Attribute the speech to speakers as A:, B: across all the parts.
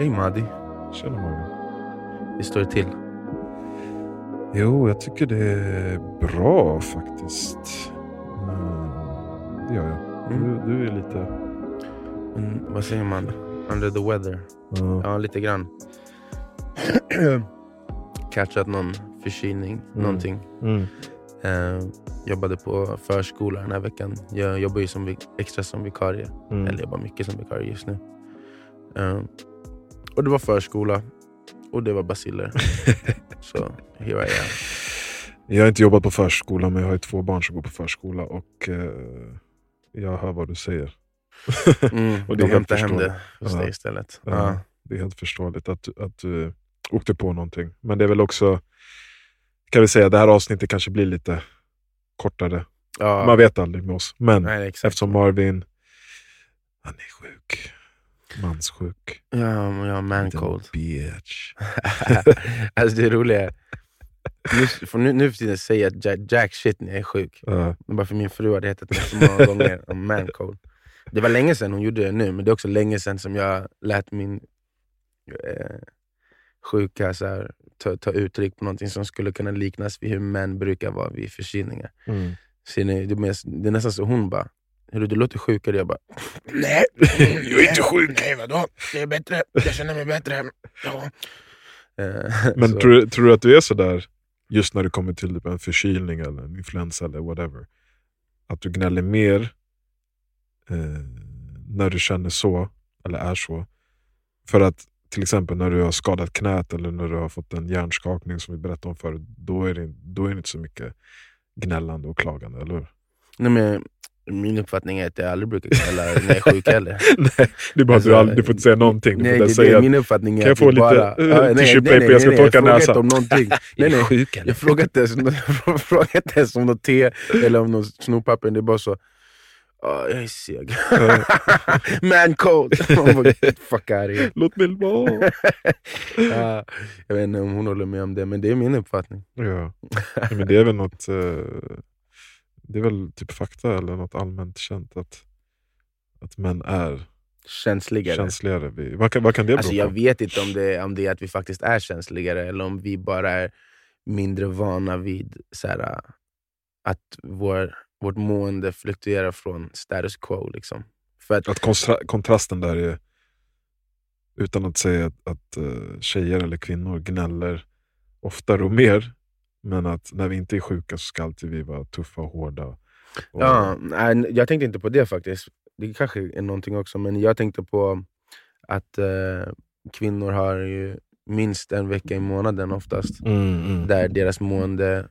A: Hej Madi.
B: Tjena Marvin.
A: Hur står det till?
B: Jo, jag tycker det är bra faktiskt. Mm, det gör jag.
A: Mm.
B: Du, du är lite...
A: Mm, vad säger man? Under the weather?
B: Ja.
A: Lite grann. Catchat någon förkylning,
B: Mm.
A: någonting.
B: Mm.
A: Eh, jobbade på förskola den här veckan. Jag jobbar ju som extra som vikarie.
B: Mm.
A: Eller jobbar mycket som vikarie just nu. Eh, och det var förskola och det var basiller. Så here I am.
B: Jag har inte jobbat på förskola, men jag har ju två barn som går på förskola och eh, jag hör vad du säger.
A: Mm,
B: Och det är
A: de hämtar hem det hos dig istället.
B: Ja,
A: Ja.
B: Det är helt förståeligt att, att du åkte på någonting. Men det är väl också, kan vi säga, det här avsnittet kanske blir lite kortare.
A: Ja.
B: Man vet aldrig med oss. Men
A: Nej,
B: eftersom Marvin, han är sjuk. Manssjuk.
A: Ja, men jag har man
B: Liten
A: cold.
B: Bitch.
A: alltså det roliga är, just, för nu, nu för tiden säger jag jack, jack shit när jag är sjuk.
B: Ja,
A: Men bara för min fru har det hetat det så många gånger, om man cold. Det var länge sedan hon gjorde det nu, men det är också länge sedan som jag lät min eh, sjuka så här, ta, ta uttryck på någonting som skulle kunna liknas vid hur män brukar vara vid förkylningar.
B: mm.
A: Så är det är nästan så hon bara, Hörru, du låter sjukare. Jag bara,
C: Nej,
B: Jag är inte sjuk.
C: Nej, vadå? Det är bättre. Jag känner mig bättre. Ja.
A: eh,
B: Men tror, tror du att du är sådär just när det kommer till typ en förkylning eller en influensa eller whatever? Att du gnäller mer eh, när du känner så, eller är så. För att till exempel när du har skadat knät eller när du har fått en hjärnskakning som vi berättade om förut, då är det, då är det inte så mycket gnällande och klagande, eller hur?
A: Nej, men min uppfattning är att jag aldrig brukar gnälla när jag är sjuk heller.
B: nej, det är bara
A: Alltså,
B: du, aldrig, du får inte säga någonting. Du
A: Nej, det,
B: säga
A: min uppfattning är
B: Kan jag få lite,
A: bara... nej,
B: tissue
A: nej, nej,
B: paper? Jag ska
A: nej,
B: torka
A: Jag frågar
B: näsan.
A: om någonting. Nej, nej. Jag frågar inte ens, jag frågar inte ens om något te eller om något snoppapper. Det är bara så... "Ja, jag är seg. Man cold! Man bara, "Get the fuck out of here."
B: Låt mig vara.
A: Ja, jag vet inte om hon håller med om det, men det är min uppfattning.
B: Ja. Men det är väl något, eh, det är väl typ fakta eller något allmänt känt att, att män är
A: Känsligare.
B: känsligare. Vad, kan, vad kan det bero
A: Alltså,
B: på?
A: jag vet inte om det, om det är att vi faktiskt är känsligare eller om vi bara är mindre vana vid så här, att vår, vårt mående fluktuerar från status quo. Liksom. För att,
B: Att konstra, kontrasten där är, utan att säga att, att eh, tjejer eller kvinnor gnäller oftare och mer, men att när vi inte är sjuka så ska alltid vi vara tuffa och hårda. Och,
A: ja, nej, jag tänkte inte på det faktiskt. Det kanske är någonting också, men jag tänkte på att eh, kvinnor har ju minst en vecka i månaden oftast.
B: Mm, mm,
A: Där deras mående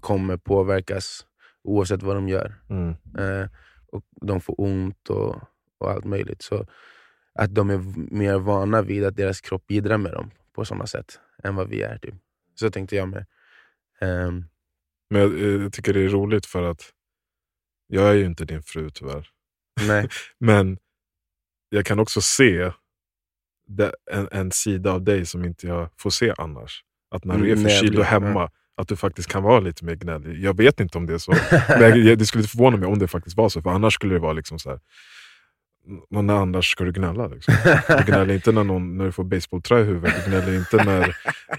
A: kommer påverkas oavsett vad de gör.
B: mm,
A: Eh, och de får ont och, och allt möjligt. Så att de är mer vana vid att deras kropp bidrar med dem på sådana sätt än vad vi är. Typ. Så tänkte jag med. Ehm,
B: Men jag, eh, jag tycker det är roligt för att jag är ju inte din fru tyvärr.
A: nej.
B: Men jag kan också se en, en sida av dig som inte jag får se annars. Att när du är
A: Mm,
B: förkyld och hemma, att du faktiskt kan vara lite mer gnällig. Jag vet inte om det är så. Men jag, det skulle inte förvåna mig om det faktiskt var så. För annars skulle det vara liksom så här. "Nå, När annars ska du gnälla? Liksom. Du gnäller inte när, någon, när du får basebollträ i huvudet. Du gnäller inte när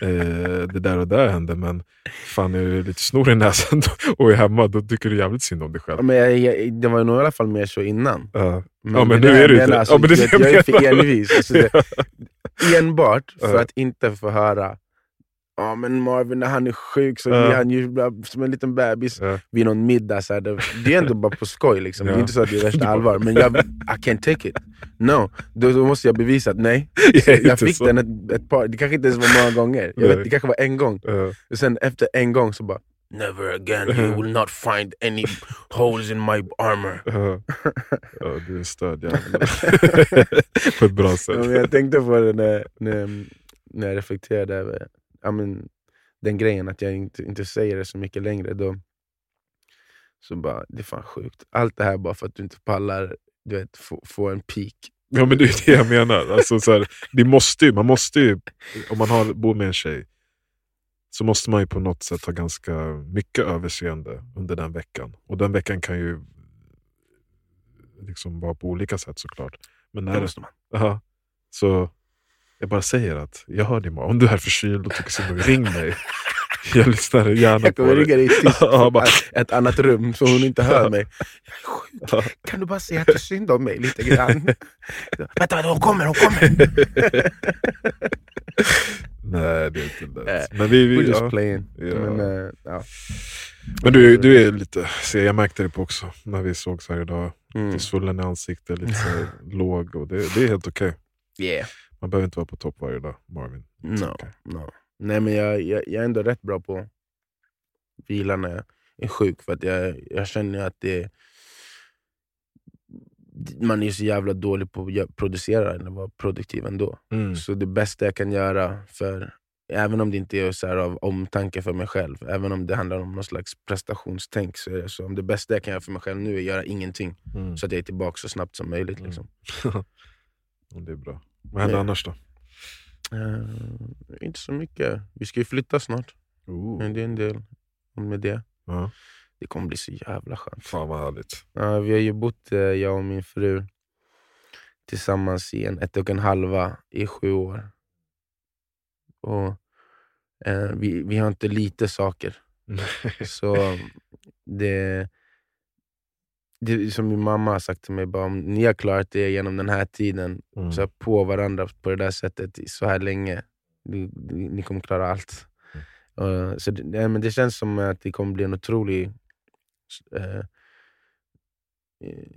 B: eh, det där och där händer. Men fan, är du lite snor i näsan och är hemma, då tycker du jävligt synd om dig själv.
A: men jag, jag, det var nog i alla fall mer så innan.
B: Ja. Ja, men nu är
A: menar,
B: det.
A: Alltså,
B: Ja, men det
A: jag,
B: jag
A: är för envis. Alltså, det, enbart för att inte få höra Ja men Marvin när han är sjuk så
B: Ja.
A: blir han ju som en liten bebis
B: Ja.
A: vid någon middag. Så här, det, det är ändå bara på skoj, liksom. det
B: Ja.
A: är inte så att det är värsta allvar. Men jag, I can't take it. No, då, då måste jag bevisa att nej.
B: Jag
A: fick
B: så.
A: den ett, ett par, det kanske inte ens var många gånger. Jag vet, det kanske var en gång.
B: Ja.
A: Och sen efter en gång så bara Never again, you will not find any holes in my armor.
B: Ja, ja du är störd. På ett bra
A: Ja,
B: sätt.
A: men jag tänkte på det när, när, när jag reflekterade över ja, men, den grejen att jag inte, inte säger det så mycket längre. Då, så bara, det är fan sjukt. Allt det här bara för att du inte pallar du vet, få, få en peak.
B: Ja men det är det jag menar. Alltså, så här, det måste ju, man måste ju, om man har, bor med en tjej, så måste man ju på något sätt ha ganska mycket överseende under den veckan. Och den veckan kan ju liksom vara på olika sätt såklart. Men
A: Det
B: när,
A: måste man.
B: aha, så Jag bara säger att jag hör dig imorgon. Om du är förkyld och tycker synd ring mig. Jag lyssnar gärna
A: Jag
B: på
A: kommer
B: dig.
A: ringa dig i tyst,
B: Ja, bara-
A: ett annat rum så hon inte hör mig. Jag är
B: Ja.
A: sjuk. Kan du bara säga att du synd om mig lite grann? Vänta, vänta, hon kommer, hon kommer!
B: Nej, det är inte lätt. Men, vi,
A: We're
B: vi,
A: just
B: ja.
A: playing.
B: Ja.
A: Men, eh, ja.
B: Men du, du är lite, se, jag märkte det på också när vi sågs här idag.
A: Mm.
B: Lite svullen i ansiktet, lite så låg. Och det, det är helt okej.
A: Yeah.
B: Man behöver inte vara på topp varje dag, Marvin.
A: No,
B: okay.
A: no. Nej men jag, jag, jag är ändå rätt bra på att vila när jag är sjuk. För att jag, jag känner att det man är så jävla dålig på att producera eller vara produktiv ändå.
B: Mm.
A: Så det bästa jag kan göra, för även om det inte är så av omtanke för mig själv, även om det handlar om någon slags prestationstänk, så är det så. Om det bästa jag kan göra för mig själv nu är att göra ingenting,
B: Mm.
A: så att jag är tillbaka så snabbt som möjligt.
B: Mm.
A: Liksom.
B: Det är bra. Vad händer annars då?
A: Eh, inte så mycket. Vi ska ju flytta snart.
B: Oh.
A: Men det är en del med det.
B: Ja.
A: Det kommer bli så jävla skönt.
B: Fan vad härligt.
A: Ja, vi har ju bott, eh, jag och min fru, tillsammans i en ett och en halva i sju år. Och eh, vi, vi har inte lite saker. Så det, det som min mamma har sagt till mig, bara, om ni har klarat det genom den här tiden,
B: Mm.
A: så här på varandra på det där sättet så här länge, ni, ni kommer klara allt. Uh, så det, nej, men det känns som att det kommer bli en otrolig... eh,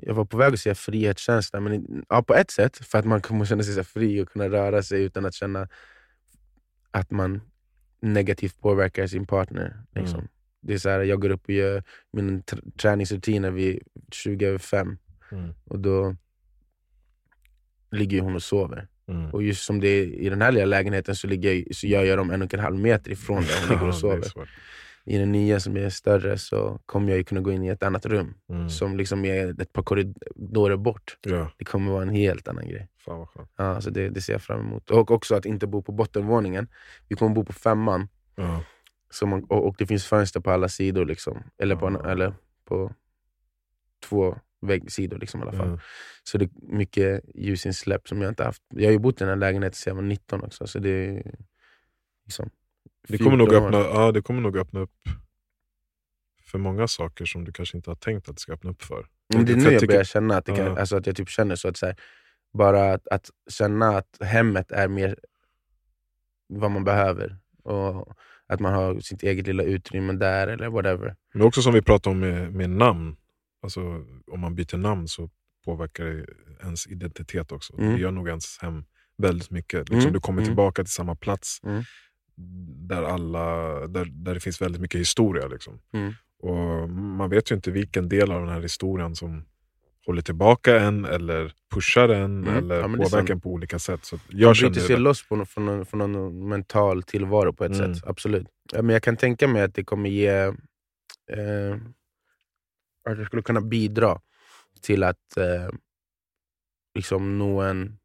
A: jag var på väg att säga frihetskänsla, men ja, på ett sätt, för att man kommer känna sig så fri och kunna röra sig utan att känna att man negativt påverkar sin partner. Liksom.
B: Mm.
A: Det är så här, jag går upp och gör min tr- träningsrutiner vid 20 över fem
B: Mm.
A: och då ligger hon och sover.
B: Mm.
A: Och just som det är i den här lilla lägenheten så, ligger jag, så gör jag dem en och en halv meter ifrån där hon ligger och sover. I den nya som är större så kommer jag ju kunna gå in i ett annat rum
B: Mm.
A: som liksom är ett par korridorer bort.
B: Ja,
A: Det kommer vara en helt annan grej.
B: fan vad skönt.
A: Ja, så det, det ser jag fram emot. Och också att inte bo på bottenvåningen. Vi kommer bo på femman
B: Ja.
A: så man, och, och det finns fönster på alla sidor. Liksom. Eller, på,
B: Ja.
A: eller på två väggsidor liksom, i alla fall.
B: Ja.
A: Så det är mycket ljusinsläpp som jag inte haft. Jag har ju bott i den här lägenheten sedan jag var 19 också. Så det är liksom
B: Det, kommer nog
A: 14 år.
B: öppna, ja, det kommer nog öppna upp för många saker som du kanske inte har tänkt att det ska öppna upp för.
A: Men det är nu
B: jag
A: börjar känna att, det kan,
B: Ja.
A: alltså att jag typ känner så att så här, bara att, att känna att hemmet är mer vad man behöver. Och att man har sitt eget lilla utrymme där eller whatever.
B: Men också som vi pratade om med, med namn. Alltså, om man byter namn så påverkar det ens identitet också.
A: Mm.
B: Det gör nog ens hem väldigt mycket. Liksom,
A: Mm,
B: Du kommer
A: mm.
B: tillbaka till samma plats
A: Mm.
B: där, alla, där, där det finns väldigt mycket historia. Liksom.
A: Mm.
B: Och Man vet ju inte vilken del av den här historien som håller tillbaka en eller pushar en
A: Mm.
B: eller
A: Ja,
B: påverkar en på olika sätt. Så att
A: Man
B: jag
A: bryter sig
B: det.
A: loss på, från, någon, från någon mental tillvaro på ett
B: Mm.
A: sätt. Absolut. Ja, men jag kan tänka mig att det kommer ge... Eh, att det skulle kunna bidra till att eh, liksom nå en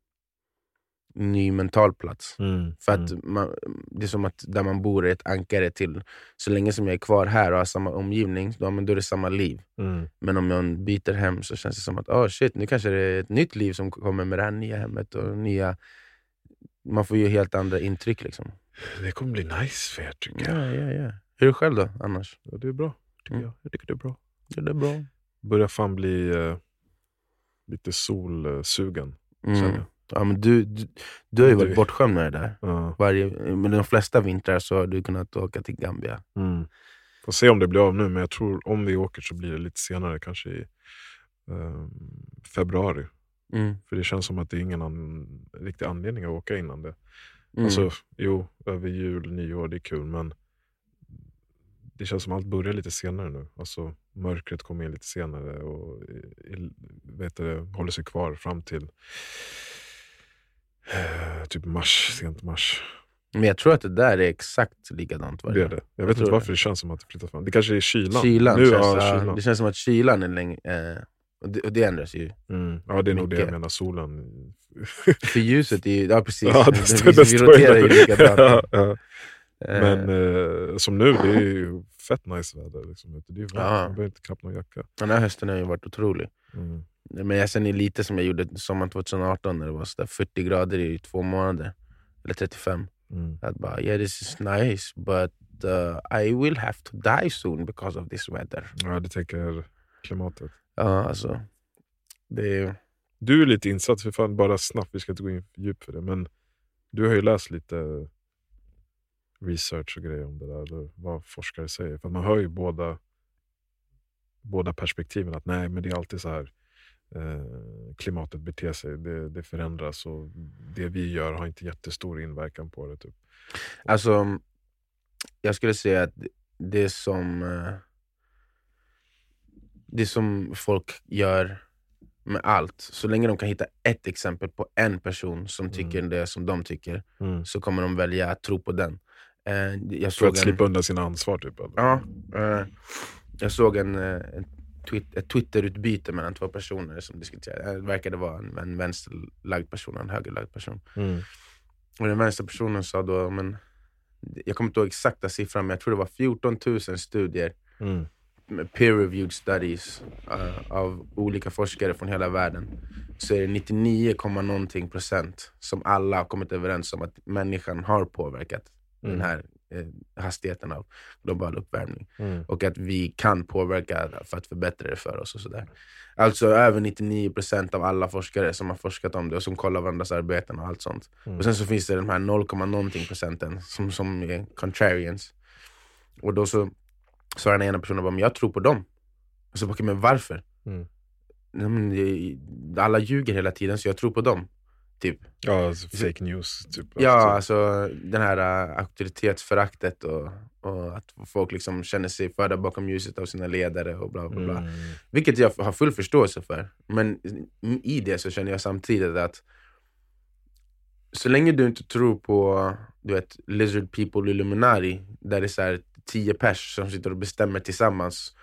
A: ny mental plats.
B: Mm,
A: För att man, det är som att där man bor är ett ankare till, så länge som jag är kvar här och har samma omgivning, då, men då är det samma liv.
B: mm,
A: Men om jag byter hem så känns det som att oh shit, nu kanske det är ett nytt liv som kommer med det här nya hemmet. och nya Man får ju helt andra intryck. liksom.
B: Det kommer bli nice för er tycker jag.
A: Ja, ja, ja. Hur är det själv då, annars?
B: Ja, det är bra. Tycker
A: Mm.
B: jag. jag tycker det är bra.
A: Ja, det är bra.
B: Börjar fan bli eh, lite solsugen.
A: Mm. Ja, men du, du, du har ju
B: Du-
A: varit bortskämd med det där.
B: Ja.
A: Varje, men de flesta vintrar så har du kunnat åka till Gambia.
B: Mm. Får se om det blir av nu, men jag tror om vi åker så blir det lite senare, kanske i eh, februari.
A: Mm.
B: För det känns som att det är ingen an, riktig anledning att åka innan det.
A: Mm.
B: Alltså, jo, över jul, nyår, det är kul, men det känns som att allt börjar lite senare nu. Alltså, mörkret kommer in lite senare och eh, vet du, håller sig kvar fram till eh, typ mars, sent mars.
A: Men jag tror att det där är exakt likadant varje
B: Det är det. Jag vet
A: tror
B: inte varför det känns som att det flyttar fram. Det kanske är kylan.
A: Kylan,
B: nu,
A: känns,
B: ja, kylan.
A: det känns som att kylan är längre. Eh, och, det, och det ändras ju.
B: Mm. Ja, det är nog det
A: Mycket.
B: jag menar. Solen.
A: För ljuset är ju, ja precis,
B: Ja,
A: det,
B: det
A: vi,
B: det
A: vi roterar ju likadant.
B: Ja, ja.
A: Eh,
B: Men eh, som nu, det är ju fett nice väder. Liksom. Det är ju varmt. Man behöver inte knappt någon jacka.
A: Den här hösten har ju varit otrolig.
B: Mm.
A: Men jag känner lite som jag gjorde sommaren 2018 när det var så där 40 grader i två månader. eller 35.
B: Mm.
A: Att bara, yeah this is nice but uh, I will have to die soon because of this weather.
B: Ja, du tänker klimatet.
A: Ja, alltså. Det är,
B: Du är lite insatt, för fan bara snabbt, vi ska inte gå in djupt för det, men du har ju läst lite research och grejer om det där, eller vad forskare säger. För man hör ju båda, båda perspektiven, att nej, men det är alltid så här eh, klimatet beter sig, det, det förändras och det vi gör har inte jättestor inverkan på det. Typ.
A: Alltså, jag skulle säga att det som, eh, det som folk gör med allt, så länge de kan hitta ett exempel på en person som tycker det som de tycker, så kommer de välja att tro på den. Eh, Jag
B: För att
A: en,
B: slippa undan sina ansvar. Typ, eller?
A: ja, eh, jag såg en, eh, en tweet, ett Twitterutbyte mellan två personer som diskuterade. Det verkade vara en, en vänsterlagd person och en högerlagd person.
B: Mm.
A: Och den vänstra personen sa då, men, jag kommer inte ihåg exakta siffran, men jag tror det var 14 000 studier,
B: Mm.
A: peer-reviewed studies eh, av olika forskare från hela världen. Så är det 99, komma någonting procent som alla har kommit överens om att människan har påverkat den här eh, hastigheten av global uppvärmning.
B: Mm.
A: Och att vi kan påverka för att förbättra det för oss. och sådär. Alltså över 99% av alla forskare som har forskat om det och som kollar varandras arbeten och allt sånt. Och sen så finns det de här 0, någonting procenten som, som är contrarians. Och då så sa den ena personen bara, men jag tror på dem. Och så bara, "Okej, men varför?
B: Mm.
A: "Nej, men det- Alla ljuger hela tiden så jag tror på dem. Typ.
B: Ja, alltså fake news. Typ.
A: Ja,
B: Alltså,
A: alltså den här uh, auktoritetsföraktet och, och att folk liksom känner sig förda bakom ljuset av sina ledare och bla bla bla.
B: mm.
A: Vilket jag har full förståelse för. Men i det så känner jag samtidigt att så länge du inte tror på du vet, lizard people illuminati, där det är så här tio pers som sitter och bestämmer tillsammans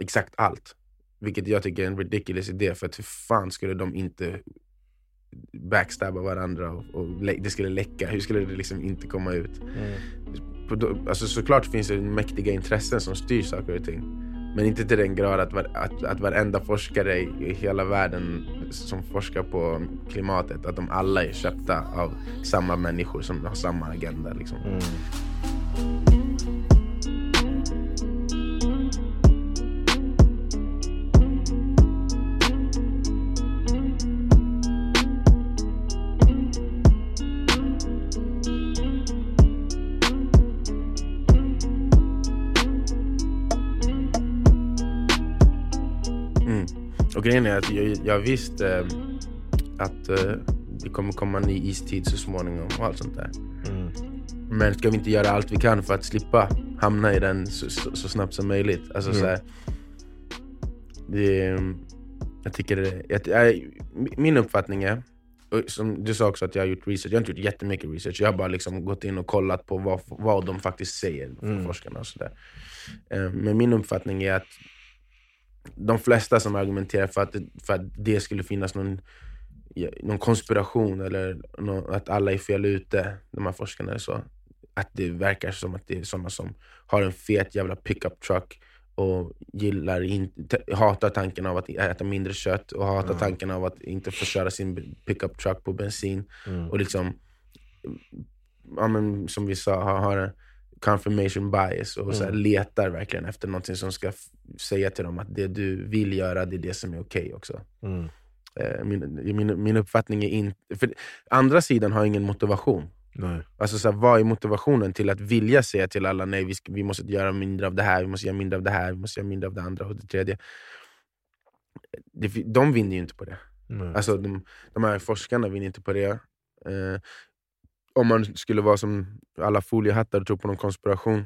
A: exakt allt. Vilket jag tycker är en ridiculous idé, för att hur fan skulle de inte backstabba varandra och, och det skulle läcka? Hur skulle det liksom inte komma ut? Då- Alltså såklart finns det mäktiga intressen som styr saker och ting. Men inte till den grad att, var, att, att varenda forskare i, hela världen som forskar på klimatet, att de alla är köpta av samma människor som har samma agenda. Liksom.
B: Mm.
A: Mm. Grejen är att jag, jag visste eh, att eh, det kommer komma en ny istid så småningom och allt sånt där.
B: Mm.
A: Men ska vi inte göra allt vi kan för att slippa hamna i den så, så, så snabbt som möjligt? Alltså,
B: Mm.
A: så här, det, jag tycker det, jag, jag, min uppfattning är, som du sa också att jag har gjort research, jag har inte gjort jättemycket research, jag har bara liksom gått in och kollat på vad, vad de faktiskt säger,
B: Mm.
A: forskarna och sådär. Eh, Men min uppfattning är att de flesta som argumenterar för att, det- för att det skulle finnas någon, någon konspiration eller nå- att alla är fel ute, de här forskarna är så. Att det verkar som att det är sådana som har en fet jävla pickup truck och gillar in, hatar tanken av att äta mindre kött och hatar tanken av att inte få köra sin pickup truck på bensin.
B: Mm.
A: Och liksom, ja, men, som vi sa, har, har confirmation bias och så här, letar verkligen efter någonting som ska säga till dem att det du vill göra, det är det som är okej också.
B: Mm.
A: Eh, min, min, min uppfattning är inte... För andra sidan har ingen motivation.
B: Nej.
A: Alltså så här, vad är motivationen till att vilja säga till alla nej, vi, ska, vi måste göra mindre av det här, vi måste göra mindre av det här, vi måste göra mindre av det andra och det tredje. Det, de vinner ju inte på det.
B: Nej.
A: Alltså de, de här forskarna vinner inte på det. Eh, om man skulle vara som alla foliehattar och tro på någon konspiration,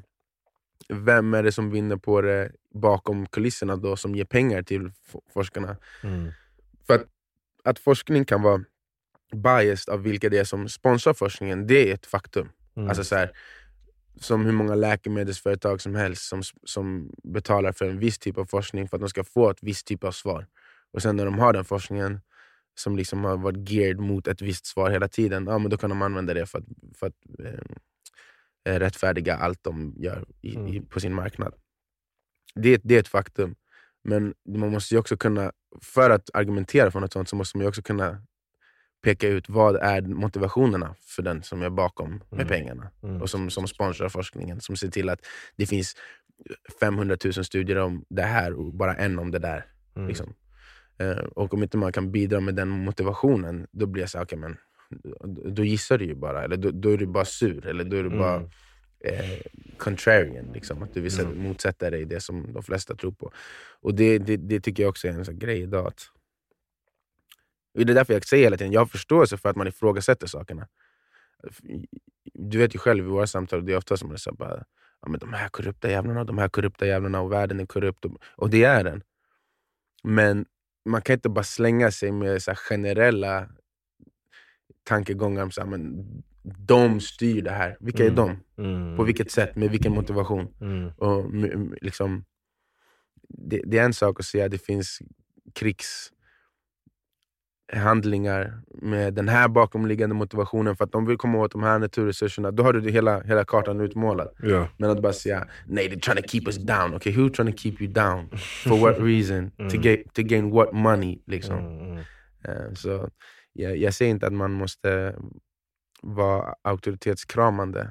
A: vem är det som vinner på det bakom kulisserna då, som ger pengar till forskarna?
B: Mm.
A: För att, att forskning kan vara biased av vilka det är som sponsrar forskningen, det är ett faktum.
B: Mm.
A: Alltså så här, som hur många läkemedelsföretag som helst som, som betalar för en viss typ av forskning för att de ska få ett visst typ av svar. Och sen när de har den forskningen som liksom har varit geared mot ett visst svar hela tiden, ja, men då kan de använda det för att, för att eh, eh, rättfärdiga allt de gör i, i, på sin marknad. Det, det är ett faktum. Men man måste ju också kunna, för att argumentera för något sånt, så måste man också kunna peka ut vad är motivationerna för den som är bakom med
B: Mm.
A: pengarna
B: Mm.
A: och som, som sponsrar forskningen. Som ser till att det finns 500 000 studier om det här och bara en om det där.
B: Mm.
A: Liksom. Eh, och om inte man kan bidra med den motivationen, då blir jag så här, okej, men då gissar du ju bara, eller då, då är du bara sur, eller då är du bara
B: Mm.
A: eh, contrarian. Liksom, att du vill
B: Mm.
A: motsätta dig det som de flesta tror på. Och det, det, det tycker jag också är en sån grej idag. Att, det är därför jag säger hela tiden, jag har förståelse för att man ifrågasätter sakerna. Du vet ju själv i våra samtal, det är ofta som så här bara, ja, men de här korrupta jävlarna, de här korrupta jävlarna och världen är korrupt. Och, och det är den. Men man kan inte bara slänga sig med så generella tankegångar om så här, men de styr det här. Vilka är
B: Mm.
A: de?
B: Mm.
A: På vilket sätt? Med vilken motivation?
B: Mm.
A: Och, liksom, det, det är en sak att säga att det finns krigshandlingar med den här bakomliggande motivationen för att de vill komma åt de här naturresurserna. Då har du hela, hela kartan utmålad.
B: Ja.
A: Men att bara säga nej, they're trying to keep us down. Okay, who trying to keep you down? For what reason? To,
B: Mm.
A: get, to gain what money? Liksom.
B: Mm.
A: Eh, Så jag, jag säger inte att man måste vara auktoritetskramande,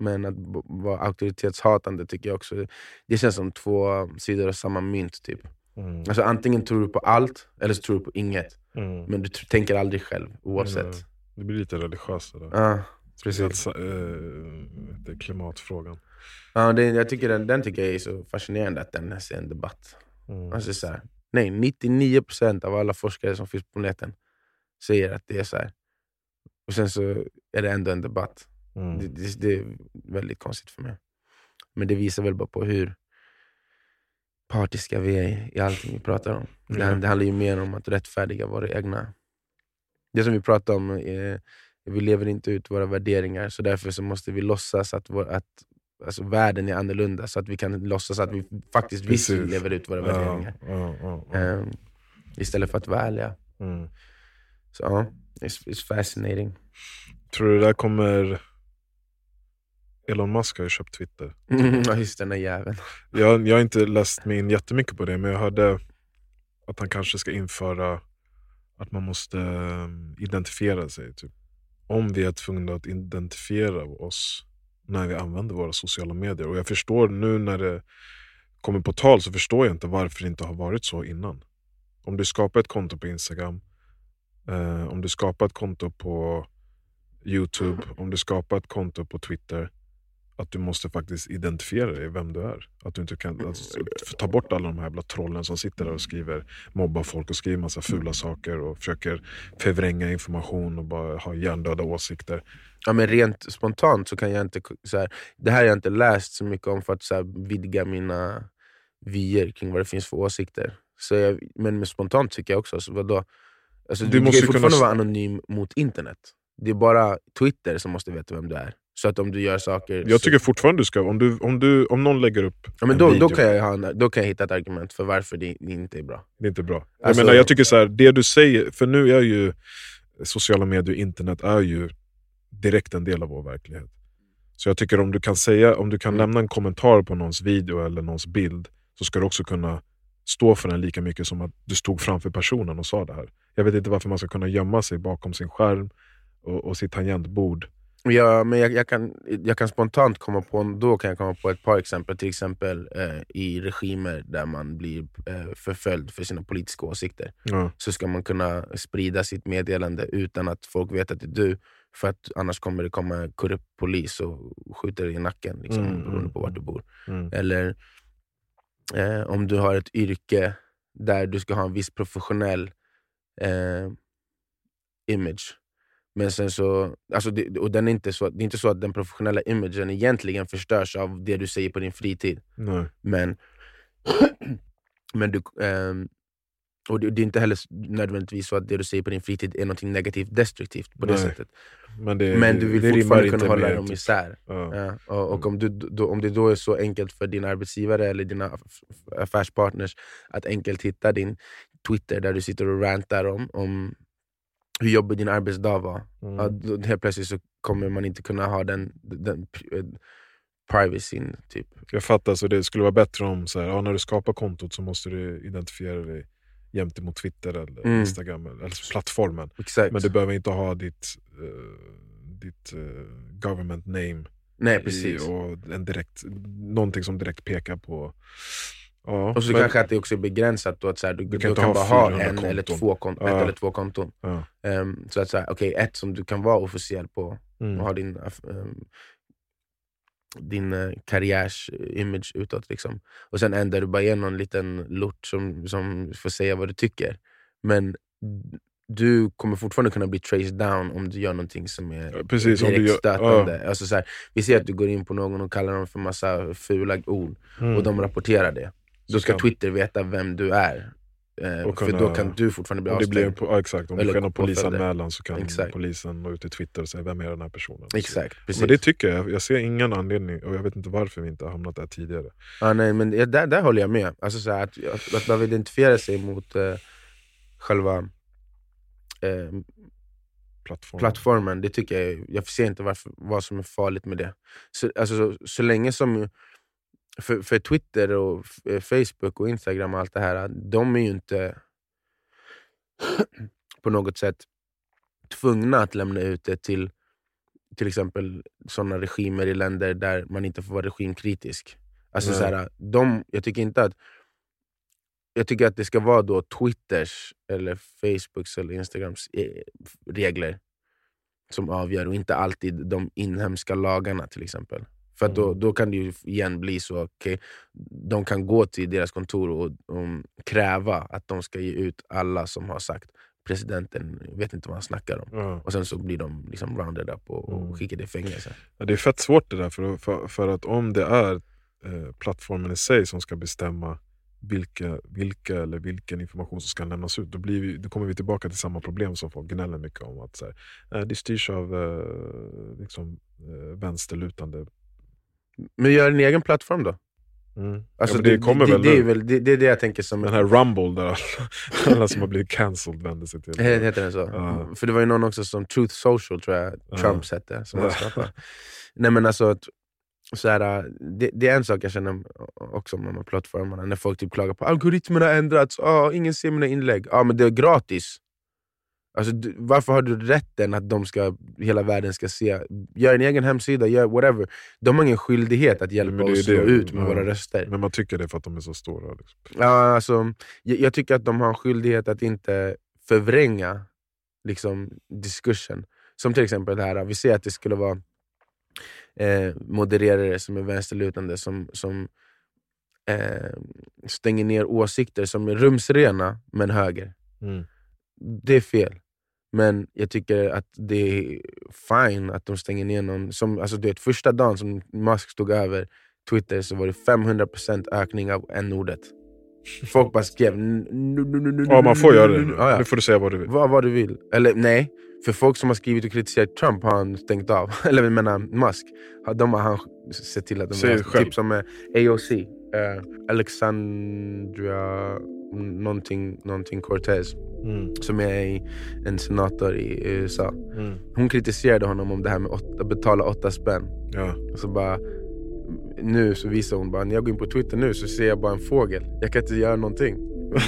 A: men att vara auktoritetshatande tycker jag också. Det känns som två sidor av samma mynt. typ.
B: Mm.
A: Alltså Antingen tror du på allt, eller så tror du på inget.
B: Mm.
A: Men du tänker aldrig själv, oavsett.
B: Mm. Det blir lite religiöst där.
A: Ja, precis.
B: är klimatfrågan.
A: Ja, det, jag tycker den, den tycker jag är så fascinerande att den är en debatt.
B: Mm.
A: Alltså så här, nej, 99% av alla forskare som finns på planeten säger att det är så här. Och sen så är det ändå en debatt.
B: Mm.
A: Det, det, det är väldigt konstigt för mig. Men det visar väl bara på hur partiska vi är i- i allting vi pratar om. Det,
B: Ja.
A: det handlar ju mer om att rättfärdiga våra egna... Det som vi pratar om, eh, vi lever inte ut våra värderingar, så därför så måste vi låtsas att, vår, att alltså, världen är annorlunda, så att vi kan låtsas att vi faktiskt visst lever ut våra värderingar.
B: ja, ja, ja.
A: Ehm, istället för att vara ärliga.
B: Mm.
A: Så ja, it's, it's fascinating.
B: Tror du det där kommer... Elon Musk har ju köpt Twitter.
A: Ja, just den där jäveln.
B: Jag, jag har inte läst mig in jättemycket på det, men jag hörde att han kanske ska införa att man måste eh, identifiera sig. Typ. Om vi är tvungna att identifiera oss när vi använder våra sociala medier. Och jag förstår nu när det kommer på tal så förstår jag inte varför det inte har varit så innan. Om du skapar ett konto på Instagram, eh, om du skapar ett konto på Youtube, om du skapar ett konto på Twitter att du måste faktiskt identifiera dig, vem du är. Att du inte kan alltså, ta bort alla de här jävla trollen som sitter där och skriver, mobbar folk och skriver massa fula saker och försöker förvränga information och bara ha hjärndöda åsikter.
A: Ja, men rent spontant så kan jag inte... Så här, det här har jag inte läst så mycket om för att så här, vidga mina vyer kring vad det finns för åsikter. Så jag, men spontant tycker jag också, så vadå? Alltså,
B: Du
A: du,
B: måste
A: måste
B: ju
A: fortfarande
B: kunna-
A: vara anonym mot internet. Det är bara Twitter som måste veta vem du är. Så att om du gör saker...
B: Jag
A: så,
B: tycker fortfarande du ska, om, du, om, du, om någon lägger upp
A: ja, men
B: en
A: då,
B: video,
A: då, kan jag ha en, då kan jag hitta ett argument för varför det, inte är bra.
B: det är inte bra. Jag,
A: Alltså-
B: menar, jag tycker så här, det du säger, för nu är ju sociala medier och internet är ju direkt en del av vår verklighet. Så jag tycker om du kan säga, om du kan
A: Mm.
B: lämna en kommentar på någons video eller någons bild, så ska du också kunna stå för den lika mycket som att du stod framför personen och sa det här. Jag vet inte varför man ska kunna gömma sig bakom sin skärm och, och sitt tangentbord.
A: Ja, men jag, jag, kan, jag kan spontant komma på, då kan jag komma på ett par exempel. Till exempel eh, i regimer där man blir eh, förföljd för sina politiska åsikter.
B: Ja.
A: Så ska man kunna sprida sitt meddelande utan att folk vet att det är du. För att annars kommer det komma korrupt polis och skjuter dig i nacken, liksom,
B: Mm,
A: beroende på
B: mm,
A: var du bor.
B: Mm.
A: Eller eh, om du har ett yrke där du ska ha en viss professionell eh, image. Men sen så, alltså det, och den är inte så, det är inte så att den professionella imagen egentligen förstörs av det du säger på din fritid.
B: Nej.
A: Men, men du, ehm, och det, det är inte heller nödvändigtvis så att det du säger på din fritid är något negativt destruktivt på det
B: Nej.
A: sättet.
B: Men, det,
A: Men du vill
B: det
A: fortfarande kunna hålla dem
B: typ-
A: isär.
B: Ja.
A: Ja, och och om, du, då, om det då är så enkelt för din arbetsgivare eller dina aff- affärspartners att enkelt hitta din Twitter där du sitter och rantar om, om hur jobbig din arbetsdag var.
B: Mm.
A: Då, helt plötsligt så kommer man inte kunna ha den, den eh, privacyn. Typ.
B: Jag fattar, så det skulle vara bättre om så här, ja, när du skapar kontot så måste du identifiera dig jämt emot Twitter eller
A: Mm.
B: Instagram, eller alltså plattformen.
A: Exakt.
B: Men du behöver inte ha ditt, eh, ditt eh, government name
A: Nej
B: i,
A: precis.
B: och en direkt, någonting som direkt pekar på... Ja,
A: Och så
B: men-
A: kanske att det också är begränsat då att så här, du,
B: Du
A: du,
B: kan
A: kan,
B: inte ha
A: bara ha
B: 400
A: en eller två konton, ett
B: Ja.
A: eller två konton.
B: ja.
A: Ehm, så att så här, okej, ett som du kan vara officiell på
B: Mm.
A: och ha din, um, din uh, karriärs-image utåt. Liksom. Och sen en där du bara är någon liten lort som, som får säga vad du tycker. Men du kommer fortfarande kunna bli traced down om du gör någonting som är
B: Ja, precis, du
A: direkt
B: gör-
A: stötande. Alltså så här, vi ser att du går in på någon och kallar dem för massa fula ord
B: Mm.
A: och de rapporterar det. Då ska Twitter veta vem du är. Eh,
B: Och
A: för
B: kunna-
A: då kan du fortfarande bli
B: det blir
A: avstängd.
B: po- ja, exakt, om det sker någon polisanmälan så kan
A: Exakt.
B: polisen nå ut till Twitter och säga vem är den här personen.
A: Exakt, precis.
B: Men det tycker jag, jag ser ingen anledning och jag vet inte varför vi inte har hamnat där tidigare.
A: Ja, nej, men det- där, där håller jag med. Alltså, så här, att, att, att behöva identifiera sig mot eh, själva eh,
B: Plattformen.
A: plattformen, det tycker jag, jag ser inte varför, vad som är farligt med det. Så, alltså, så, så länge som... För, för Twitter, och eh, Facebook och Instagram och allt det här, de är ju inte på något sätt tvungna att lämna ut det till till exempel sådana regimer i länder där man inte får vara regimkritisk. Alltså, så här, de, jag tycker inte att jag tycker att det ska vara då Twitters, eller Facebooks eller Instagrams eh, regler som avgör och inte alltid de inhemska lagarna till exempel. För att då,
B: Mm.
A: då kan det ju igen bli så okay, de kan gå till deras kontor och, och kräva att de ska ge ut alla som har sagt presidenten vet inte vad han snackar om.
B: Ja.
A: Och sen så blir de liksom rounded up och,
B: Mm.
A: och skickade i fängelse.
B: Ja, det är fett svårt det där, för, för, för att om det är eh, plattformen i sig som ska bestämma vilka, vilka eller vilken information som ska lämnas ut, då, blir vi, då kommer vi tillbaka till samma problem som folk gnäller mycket om. Att så här, eh, det styrs av eh, liksom, eh, vänsterlutande.
A: Men gör en egen plattform då.
B: Mm.
A: Alltså
B: ja, men det, kommer
A: det,
B: väl
A: det, är
B: nu.
A: väl det, det är det jag tänker som...
B: Den här Rumble där alla, alla som har blivit cancelled vänder sig till.
A: He- Heter den så?
B: Ja.
A: För det var ju någon också som Truth Social tror jag
B: Ja.
A: Trumps hette, som han skapade. Nej men alltså, att, så här, det, det är en sak jag känner också om de här plattformarna, när folk typ klagar på algoritmerna har ändrats, ah, ingen ser mina inlägg. Ja men det är gratis. Alltså, du, varför har du rätten att de ska, hela världen ska se? Gör en egen hemsida, gör whatever. De har ingen skyldighet att hjälpa oss nå ut med
B: ja.
A: våra röster.
B: Men man tycker det för att de är så stora. Liksom.
A: Ja, alltså, jag, jag tycker att de har en skyldighet att inte förvränga liksom, diskursen. Som till exempel det här, vi ser att det skulle vara eh, modererare som är vänsterlutande som, som eh, stänger ner åsikter som är rumsrena men höger.
B: Mm.
A: Det är fel. Men jag tycker att det är fine att de stänger ner någon. Som, alltså, du vet, första dagen som Musk stod över Twitter så var det 500% ökning av n-ordet. Folk bara skrev... "N- nu- nu- nu- nu-
B: Ja, man får göra det
A: Ja.
B: Nu får du säga vad du vill.
A: Vad, vad du vill. Eller nej, för folk som har skrivit och kritiserat Trump har han stängt av. Eller jag menar Musk. Har- De har han sett till att de
B: själv.
A: typ som eh, AOC. Eh, Alexandria någonting, någonting Cortez.
B: Mm.
A: Som är en senator i USA.
B: Mm.
A: Hon kritiserade honom om det här med att betala åtta spänn.
B: Ja.
A: Och så bara, nu så visar hon bara, när jag går in på Twitter nu så ser jag bara en fågel. Jag kan inte göra någonting.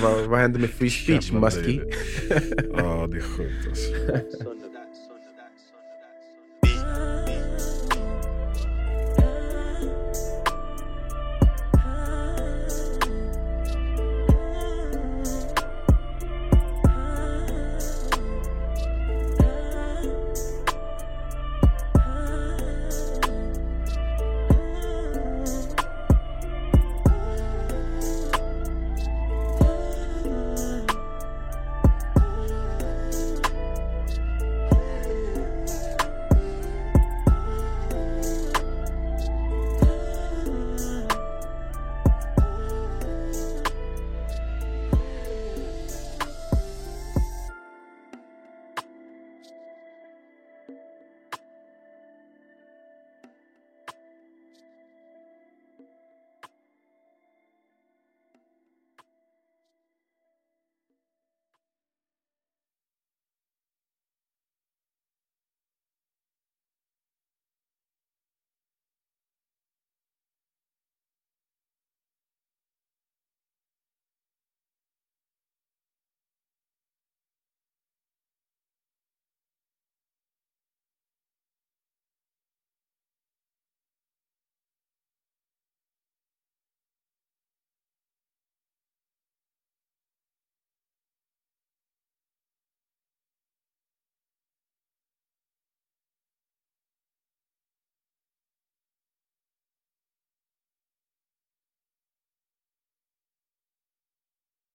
A: vad, vad händer med free speech,
B: löjligt. Ja, det är sjukt alltså.